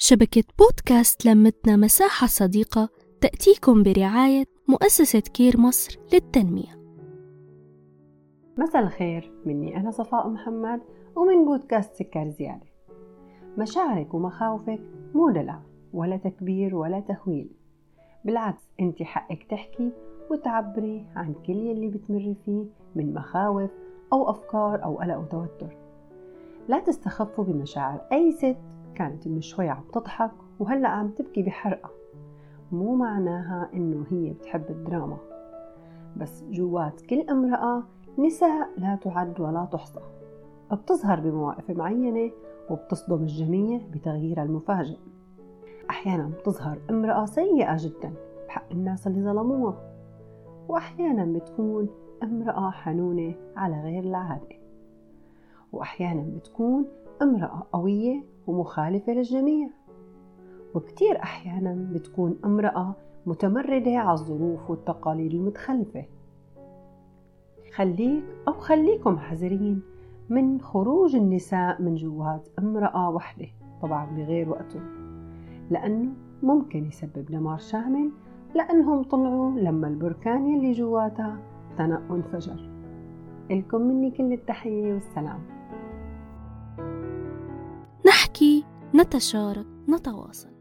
شبكة بودكاست لمتنا مساحة صديقة تأتيكم برعاية مؤسسة كير مصر للتنمية. مساء الخير مني أنا صفاء محمد ومن بودكاست سكر زيادة. مشاعرك ومخاوفك مو دلع ولا تكبير ولا تهويل بالعكس أنت حقك تحكي وتعبري عن كل يلي بتمري فيه من مخاوف أو أفكار أو قلق وتوتر. لا تستخفوا بمشاعر أي ست كانت من شوي عم تضحك وهلأ عم تبكي بحرقة. مو معناها إنه هي بتحب الدراما. بس جوات كل امرأة نساء لا تعد ولا تحصى. بتظهر بمواقف معينة وبتصدم الجميع بتغييرها المفاجئ. أحيانا بتظهر امرأة سيئة جدا بحق الناس اللي ظلموها. وأحيانا بتكون امرأة حنونة على غير العادة. وأحيانا بتكون امرأة قوية ومخالفة للجميع. وكتير أحيانا بتكون امرأة متمردة على الظروف والتقاليد المتخلفة. خليك أو خليكم حذرين من خروج النساء من جوات امرأة وحدة طبعا بغير وقتهم لأنه ممكن يسبب دمار شامل لأنهم طلعوا لما البركان يلي جواتها تنق وانفجر لكم مني كل التحية والسلام. نحكي نتشارك نتواصل.